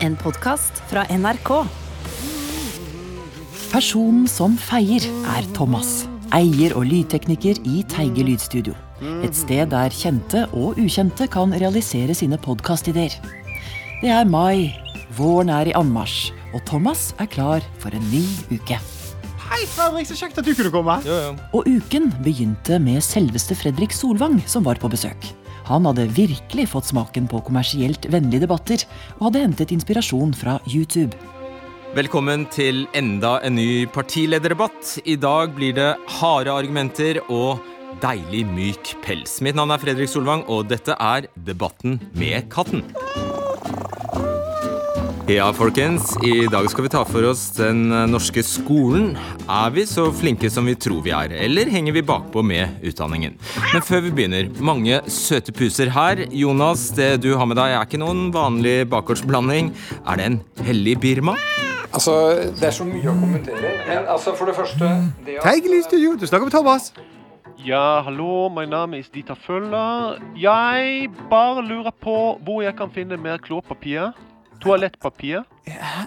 En podkast fra NRK. Personen som feier, er Thomas. Eier og lydtekniker i Teige lydstudio. Et sted der kjente og ukjente kan realisere sine podkastideer. Det er mai, våren er i anmarsj, og Thomas er klar for en ny uke. Hei, Fredrik, så kjekt at du kunne komme. Og uken begynte med selveste Fredrik Solvang, som var på besøk. Han hadde virkelig fått smaken på kommersielt vennlige debatter, og hadde hentet inspirasjon fra YouTube. Velkommen til enda en ny partilederdebatt. I dag blir det harde argumenter og deilig myk pels. Mitt navn er Fredrik Solvang, og dette er Debatten med katten. Ja, folkens. I dag skal vi ta for oss den norske skolen. Er vi så flinke som vi tror vi er, eller henger vi bakpå med utdanningen? Men før vi begynner, mange søte puser her. Jonas, det du har med deg er ikke noen vanlig bakgårdsblanding. Er det en hellig Birma? Altså, Det er så mye å kommentere. Men altså, for det første det at- lydstudio, du snakker med Thomas. Ja, hallo, mitt navn er Dieter Føller. Jeg bare lurer på hvor jeg kan finne mer klorpapir. Toalettpapir. Ja,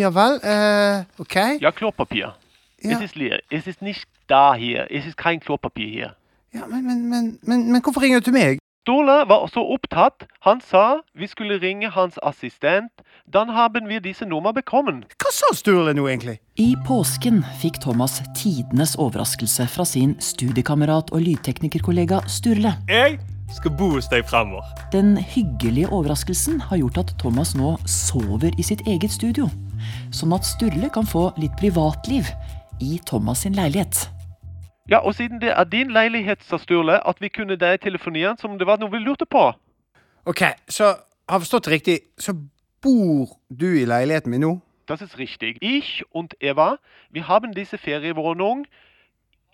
ja vel, Uh, ok. Ja, klorpapir. Ja. Es, ist leer. es ist nicht da hier. Es ist kein Klorpapier hier. Ja, men, men, men, men, men hvorfor ringer du til meg? Ståle var så opptatt. Han sa vi skulle ringe hans assistent. Dann haben wir diese Nummer bekommen. Hva sa Sturle nå, egentlig? I påsken fikk Thomas tidenes overraskelse fra sin studiekamerat og lydteknikerkollega Sturle. Jeg skal bo hos deg fremover. Den hyggelige overraskelsen har gjort at Thomas nå sover i sitt eget studio. Sånn at Sturle kan få litt privatliv i Thomas sin leilighet. Ja, og siden det er din leilighet, sa Sturle, at vi kunne deg telefonien som det var noe vi lurte på. Ok, så har jeg forstått det riktig, så bor du i leiligheten min nå? Das ist richtig. Ich und Eva, wir haben diese Ferienwohnung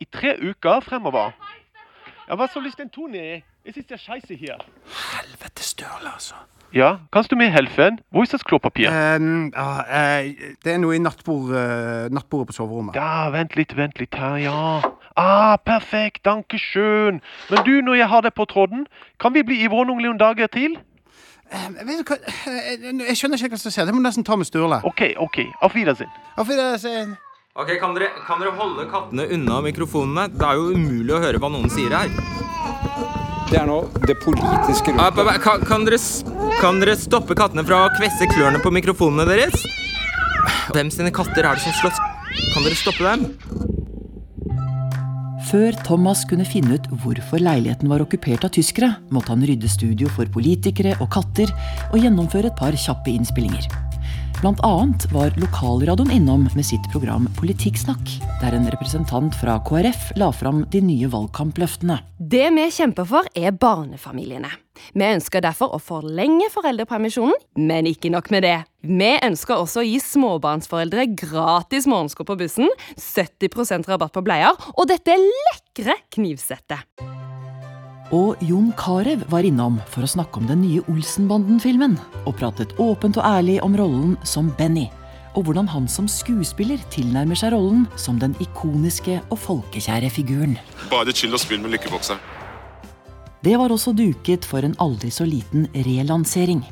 i tre uker fremover. Ja, was soll ich denn tun, ey? Es ist er scheiße hier. Helvete Sturle, altså. Ja, kannst du mir helfen? Wo ist das Klopapier? Ähm, ja, eh, det er noe i nattbord, eh, nattbordet på soverommet. Da, vent litt, vent litt her, ja. Ah, perfekt, danke schön. Men du, når jeg har deg på tråden, kan vi bli i våning noen dager til? Jeg, vet du hva, eh, jeg skjønner ikke hva som skjer. Det må nesten ta med Sturle. Ok, ok, auf Wiedersehen. Auf Wiedersehen. Ok, kan dere, kan dere holde kattene unna mikrofonene? Det er jo umulig å høre hva noen sier her. Det er nå det politiske Ah, ba- Kan, kan, dere, kan dere stoppe kattene fra å kvesse klørne på mikrofonene deres? Hvem sine katter er det som slåss? Kan dere stoppe dem? Før Thomas kunne finne ut hvorfor leiligheten var okkupert av tyskere, måtte han rydde studio for politikere og katter og gjennomføre et par kjappe innspillinger. Annet var lokalradioen innom med sitt program Politikksnakk, der en representant fra KrF la fram de nye valgkampløftene. Det vi kjemper for, er barnefamiliene. Vi ønsker derfor å forlenge foreldrepermisjonen, men ikke nok med det. Vi ønsker også å gi småbarnsforeldre gratis morgensko på bussen, 70% rabatt på bleier og dette lekre knivsettet. Og Jon Carew var innom for å snakke om den nye Olsenbanden-filmen, og pratet åpent og ærlig om rollen som Benny, og hvordan han som skuespiller tilnærmer seg rollen som den ikoniske og folkekjære figuren. Bare chill og spill med lykkebokseren. Det var også duket for en aldri så liten relansering.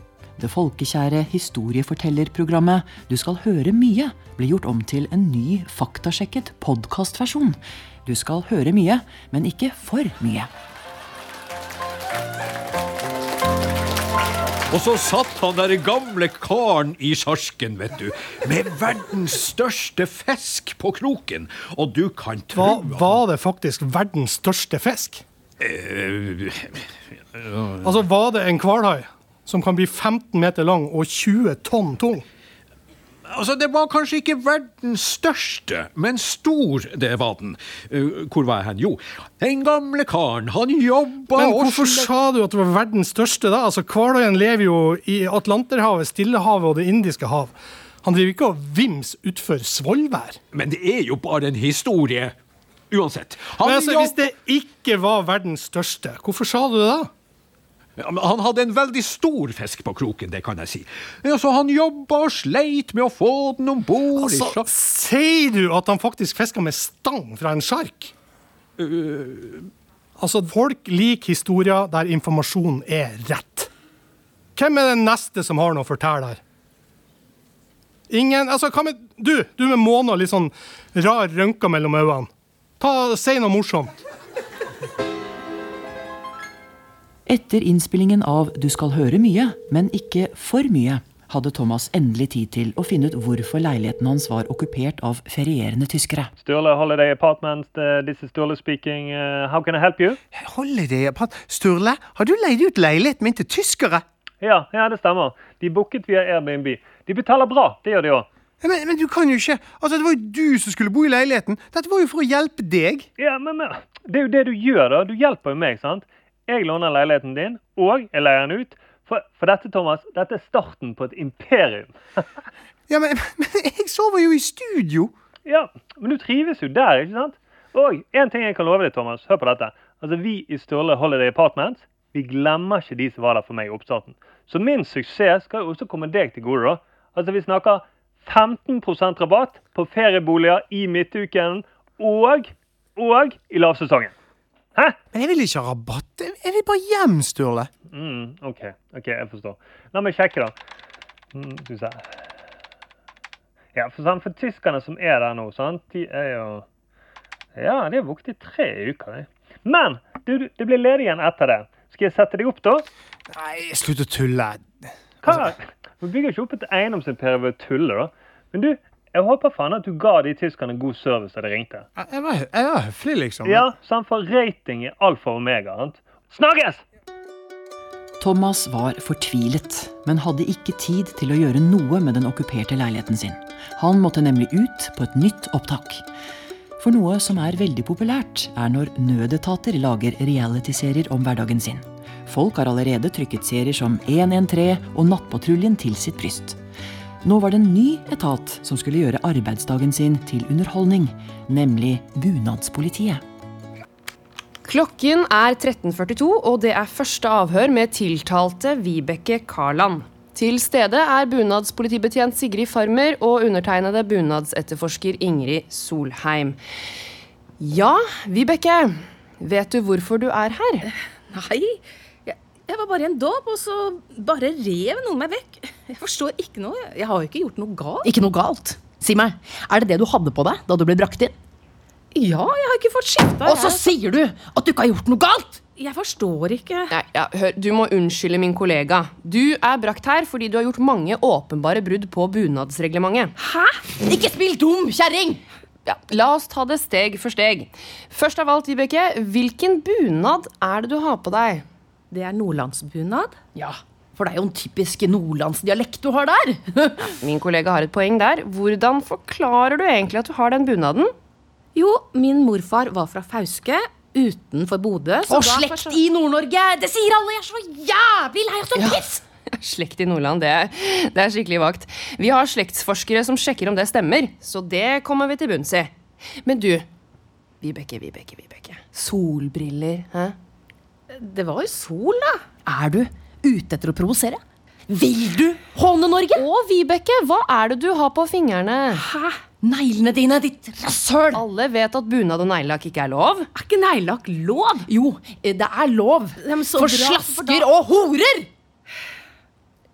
Det folkekjære historiefortellerprogrammet Du skal høre mye ble gjort om til en ny faktasjekket podkastversjon. Du skal høre mye, men ikke for mye. Og så satt han der gamle karen i sjarsken, vet du, med verdens største fisk på kroken. Og du kan tro Var, var det faktisk verdens største fisk? Eh, Altså, var det en hvalhai som kan bli 15 meter lang og 20 tonn tung? Altså, det var kanskje ikke verdens største, men stor, det var den. Uh, hvor var jeg hen? Jo, den gamle karen, han jobba Men hvorfor sa du at det var verdens største da? Altså, Hvaløyen lever jo i Atlanterhavet, Stillehavet og Det indiske hav. Han driver ikke og vims utfor Svolvær. Men det er jo bare en historie. Uansett. Han, Men altså, Hvis det ikke var verdens største, hvorfor sa du det da? Han hadde en veldig stor fisk på kroken, det kan jeg si. Ja, så han jobba og sleit med å få den om bord Altså. Sier du at han faktisk fiska med stang fra en sjark? Altså, folk liker historier der informasjonen er rett. Hvem er den neste som har noe å fortelle her? Ingen Altså, hva med du? Du med måner litt sånn rar rønker mellom øynene. Ta, Si noe morsomt. Etter innspillingen av Du skal høre mye, men ikke for mye, hadde Thomas endelig tid til å finne ut hvorfor leiligheten hans var okkupert av ferierende tyskere. Sturle Holiday Apartment, uh, this is Sturle speaking. Uh, how can I help you? Holiday Apart Sturle, har du leid ut leiligheten min til tyskere? Ja, ja, det stemmer. De booket via Airbnb. De betaler bra, det gjør de òg. Men, men, du kan jo ikke Altså, Det var jo du som skulle bo i leiligheten. Dette var jo for å hjelpe deg. Ja, men, men det er jo det du gjør, da. Du hjelper jo meg, sant? Jeg låner leiligheten din, og jeg leier den ut. For, for dette, Thomas, dette er starten på et imperium. ja, men, men jeg sover jo i studio. Ja, men du trives jo der, ikke sant? Og en ting jeg kan love deg, Thomas. Hør på dette. Altså, Vi i Sturle Holiday Apartments vi glemmer ikke de som var der for meg i oppstarten. Så min suksess skal jo også komme deg til gode. da. Altså, Vi snakker 15% rabatt på ferieboliger i midtuken og, og i lavsesongen. Hæ? Men jeg vil ikke ha rabatt. Jeg vil bare hjem, Sturle. Mm, OK, ok, jeg forstår. La meg sjekke, da. Mm, skal vi se. Ja, for, sant, for tyskerne som er der nå, sant, de er jo Ja, de har vokst i tre uker. De. Men du, det blir ledig igjen etter det. Skal jeg sette deg opp, da? Nei, slutt å tulle. Hva? Vi bygger ikke opp et eiendomsimperium ved å tulle, da. Men du, jeg håper faen at du ga de tyskerne god service da de ringte. Jeg var, jeg var høflig, liksom. Ja, sant, for rating er alfa og omega. sant? Snakkes! Thomas var fortvilet, men hadde ikke tid til å gjøre noe med den okkuperte leiligheten sin. Han måtte nemlig ut på et nytt opptak. For noe som er veldig populært, er når nødetater lager realityserier om hverdagen sin. Folk har allerede trykket serier som 113 og Nattpatruljen til sitt bryst. Nå var det en ny etat som skulle gjøre arbeidsdagen sin til underholdning, nemlig Bunadspolitiet. Klokken er 13.42, og det er første avhør med tiltalte Vibeke Karland. Til stede er bunadspolitibetjent Sigrid Farmer og undertegnede bunadsetterforsker Ingrid Solheim. Ja, Vibeke. Vet du hvorfor du er her? Nei, jeg, var bare i en dåp, og så bare rev noen meg vekk. Jeg forstår ikke noe. Jeg har jo ikke gjort noe galt. Ikke noe galt? Si meg, er det det du hadde på deg da du ble brakt inn? Ja, jeg har ikke fått skifta. Og så sier du at du ikke har gjort noe galt! Jeg forstår ikke. Nei, ja, hør, Du må unnskylde min kollega. Du er brakt her fordi du har gjort mange åpenbare brudd på bunadsreglementet. Hæ? Ikke spill dum, kjerring! Ja, La oss ta det steg for steg. Først av alt, Vibeke, hvilken bunad er det du har på deg? Det er nordlandsbunad. Ja, for det er jo en typisk nordlandsdialekt du har der. Min kollega har et poeng der. Hvordan forklarer du egentlig at du har den bunaden? Jo, min morfar var fra Fauske utenfor Bodø. Og slekt i Nord-Norge! Det sier alle! Jeg er så jævlig lei av sånn Ja. piss! Slekt i Nordland, det, er- det er skikkelig vagt. Vi har slektsforskere som sjekker om det stemmer, så det kommer vi til bunns i. Men du, Vibeke, Vibeke, Vibeke. Solbriller, hæ? Det var jo sol, da. Er du ute etter å provosere? Vil du håne Norge? Å, Vibeke, hva er det du har på fingrene? Hæ? Neglene dine, ditt rasshøl! Alle vet at bunad og neglelakk ikke er lov. Er ikke neglelakk lov? Jo, det er lov. Ja, For slasker og horer!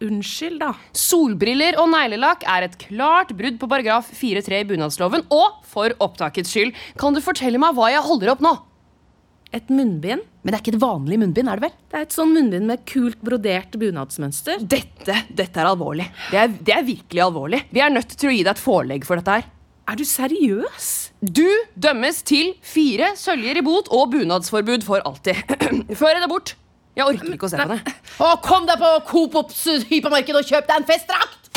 Unnskyld, da. Solbriller og neglelakk er et klart brudd på paragraf 4-3 i bunadsloven, og for opptakets skyld, kan du fortelle meg hva jeg holder opp nå? Et munnbind. Men det er ikke et vanlig munnbind, er det vel? Det er et sånn munnbind med kult brodert bunadsmønster. Dette, dette er alvorlig. Det er, det er virkelig alvorlig. Vi er nødt til å gi deg et forelegg for dette her. Er du seriøs? Du dømmes til fire søljer i bot og bunadsforbud for alltid. Før deg bort. Jeg orker ikke å se på det. Å, kom deg på Coop Ops hypermarked og kjøp deg en festdrakt!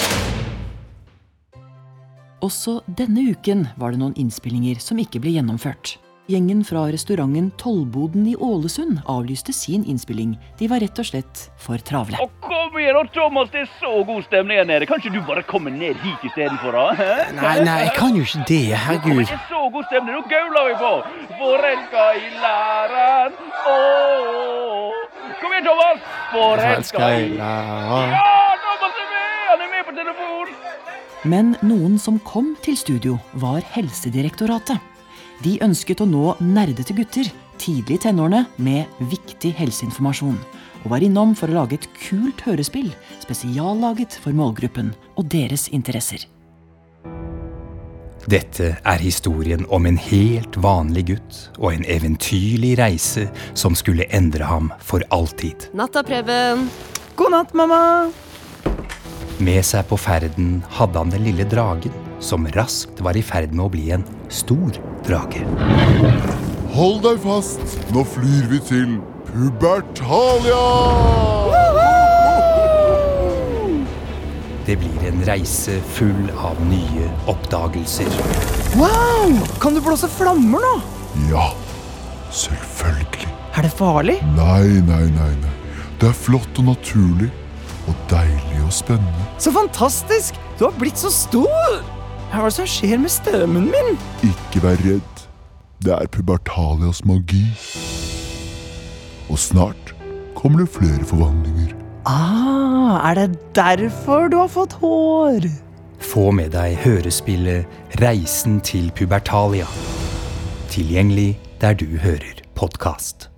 Også denne uken var det noen innspillinger som ikke ble gjennomført. Gjengen fra restauranten Tollboden i Ålesund avlyste sin innspilling. De var rett og slett for travle. Kom igjen, Thomas. Det er så god stemning her nede. Kan ikke du bare komme ned hit istedenfor? Nei, nei, jeg kan jo ikke det. Herregud. Det er så god stemning. Nå gauler vi på. Forelska i læreren. Åh. Kom igjen, Thomas. Forelska i læreren. Ja, Thomas er med! Han er med på telefon. Men noen som kom til studio, var Helsedirektoratet. De ønsket å nå nerdete gutter tidlig i tenårene med viktig helseinformasjon, og var innom for å lage et kult hørespill spesiallaget for målgruppen og deres interesser. Dette er historien om en helt vanlig gutt og en eventyrlig reise som skulle endre ham for alltid. Natta, Preben. God natt, mamma. Med seg på ferden hadde han den lille dragen, som raskt var i ferd med å bli en stor drage. Hold deg fast, nå flyr vi til Pubertalia! Det blir en reise full av nye oppdagelser. Wow! Kan du blåse flammer nå? Ja, selvfølgelig. Er det farlig? Nei, nei, nei, nei. Det er flott og naturlig. Og deilig og spennende. Så fantastisk! Du har blitt så stor! Hva er det som skjer med stemmen min? Ikke vær redd. Det er Pubertalias magi. Og snart kommer det flere forvandlinger. Ah, er det derfor du har fått hår? Få med deg hørespillet Reisen til Pubertalia. Tilgjengelig der du hører podkast.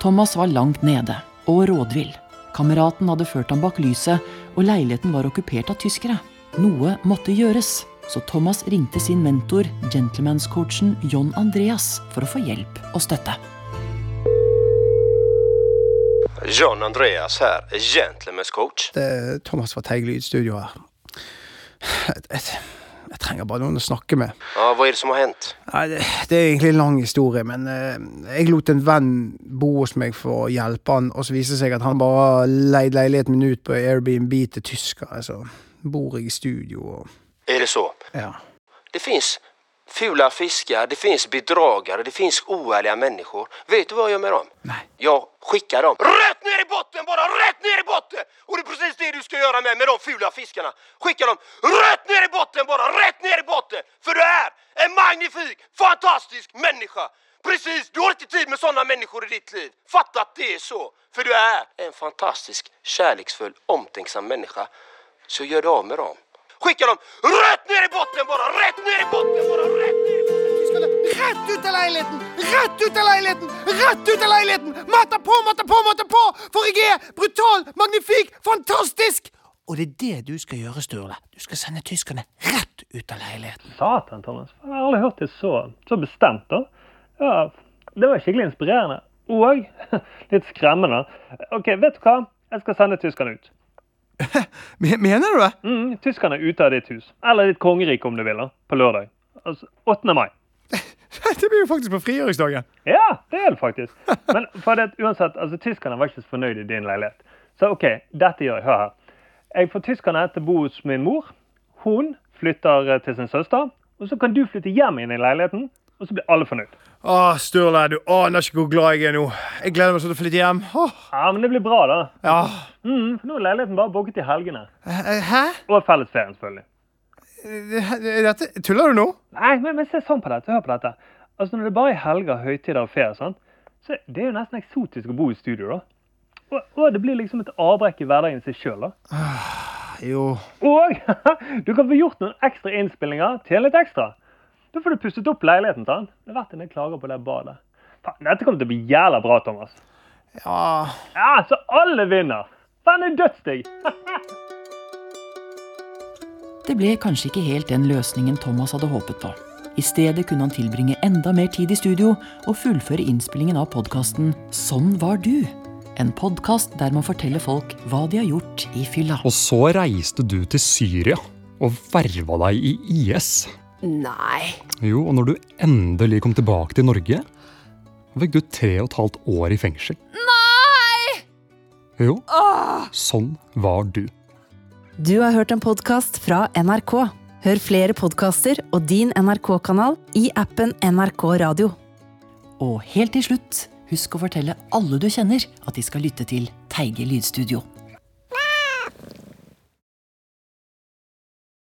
Thomas var langt nede og rådvill. Kameraten hadde ført ham bak lyset, og leiligheten var okkupert av tyskere. Noe måtte gjøres, så Thomas ringte sin mentor, gentlemanscoachen John Andreas, for å få hjelp og støtte. John Andreas her, gentlemanscoach. Det er Thomas fra Teiglyd studio her. Jeg, trenger bare noen å snakke med. Ja, hva er det som har hendt? Nei, det, det er egentlig en lang historie, men eh, jeg lot en venn bo hos meg for å hjelpe han, og så viste det seg at han bare leide leiligheten min ut på Airbnb til tyskere. Så bor jeg i studio og Er det så? Ja. Det finns fula fiskar, det finns bedragare, det finns oärliga människor. Vet du vad jag gör med dem? Nej. Jag skickar dem rätt ner i botten, bara rätt ner i botten! Och det är precis det du ska göra med, med de fula fiskarna. Skicka dem rätt ner i botten, bara rätt ner i botten! För du är en magnifik, fantastisk människa! Precis, du har inte tid med sådana människor i ditt liv. Fatta att det är så. För du är en fantastisk, kärleksfull, omtänksam människa. Så gör du av med dem. Skicka dem rätt ner i botten bara! Rätt ner i botten bara! Rett ut av leiligheten! Rett ut av leiligheten! Rett ut av leiligheten! Matta på, matta på, matta på! For jeg er brutal, magnifik, fantastisk! Og det er det du skal gjøre, Sturle. Du skal sende tyskerne rett ut av leiligheten. Satan, Thomas. Jeg har aldri hørt det så, så bestemt. da. Ja, Det var skikkelig inspirerende. Og litt skremmende. Ok, vet du hva? Jeg skal sende tyskerne ut. Mener du det? Mm, tyskerne er ute av ditt hus. Eller ditt kongerike, om du vil. da, På lørdag. Altså 8. mai. Det blir jo faktisk på frigjøringsdagen. Ja, det er det faktisk. Men for det, uansett, altså, tyskerne var ikke så fornøyd i din leilighet. Så OK, dette gjør jeg. Hør her. Jeg får tyskerne til å bo hos min mor. Hun flytter eh, til sin søster. Og så kan du flytte hjem inn i leiligheten, og så blir alle fornøyd. Å, Sturle, du aner ikke hvor glad jeg er nå. Jeg gleder meg sånn til å flytte hjem. Åh. Ja, men det blir bra, da. Ja. Mm, for nå er leiligheten bare booket i helgene. Hæ? Og fellesferien, selvfølgelig. Dette, tuller du nå? Nei, men, men se sånn på dette. Hør på dette. Altså, Når det bare er helger, høytider og ferie, sånn, så det er jo nesten eksotisk å bo i studio. da. Og, og det blir liksom et avbrekk i hverdagen i seg sjøl. Jo. Og du kan få gjort noen ekstra innspillinger til litt ekstra. Da får du pustet opp leiligheten. sant? Det er verdt en del klager på det badet. Faen, dette kommer til å bli jævla bra, Thomas. Ja Ja, Så alle vinner. Faen, det er dødsdigg. Det ble kanskje ikke helt den løsningen Thomas hadde håpet på. I stedet kunne han tilbringe enda mer tid i studio og fullføre innspillingen av podkasten Sånn var du. En podkast der man forteller folk hva de har gjort i fylla. Og så reiste du til Syria og verva deg i IS. Nei. Jo, og når du endelig kom tilbake til Norge, fikk du tre og et halvt år i fengsel. Nei! Jo, Åh! sånn var du. Du har hørt en podkast fra NRK. Hør flere podkaster og din NRK-kanal i appen NRK Radio. Og helt til slutt, husk å fortelle alle du kjenner at de skal lytte til Teige lydstudio.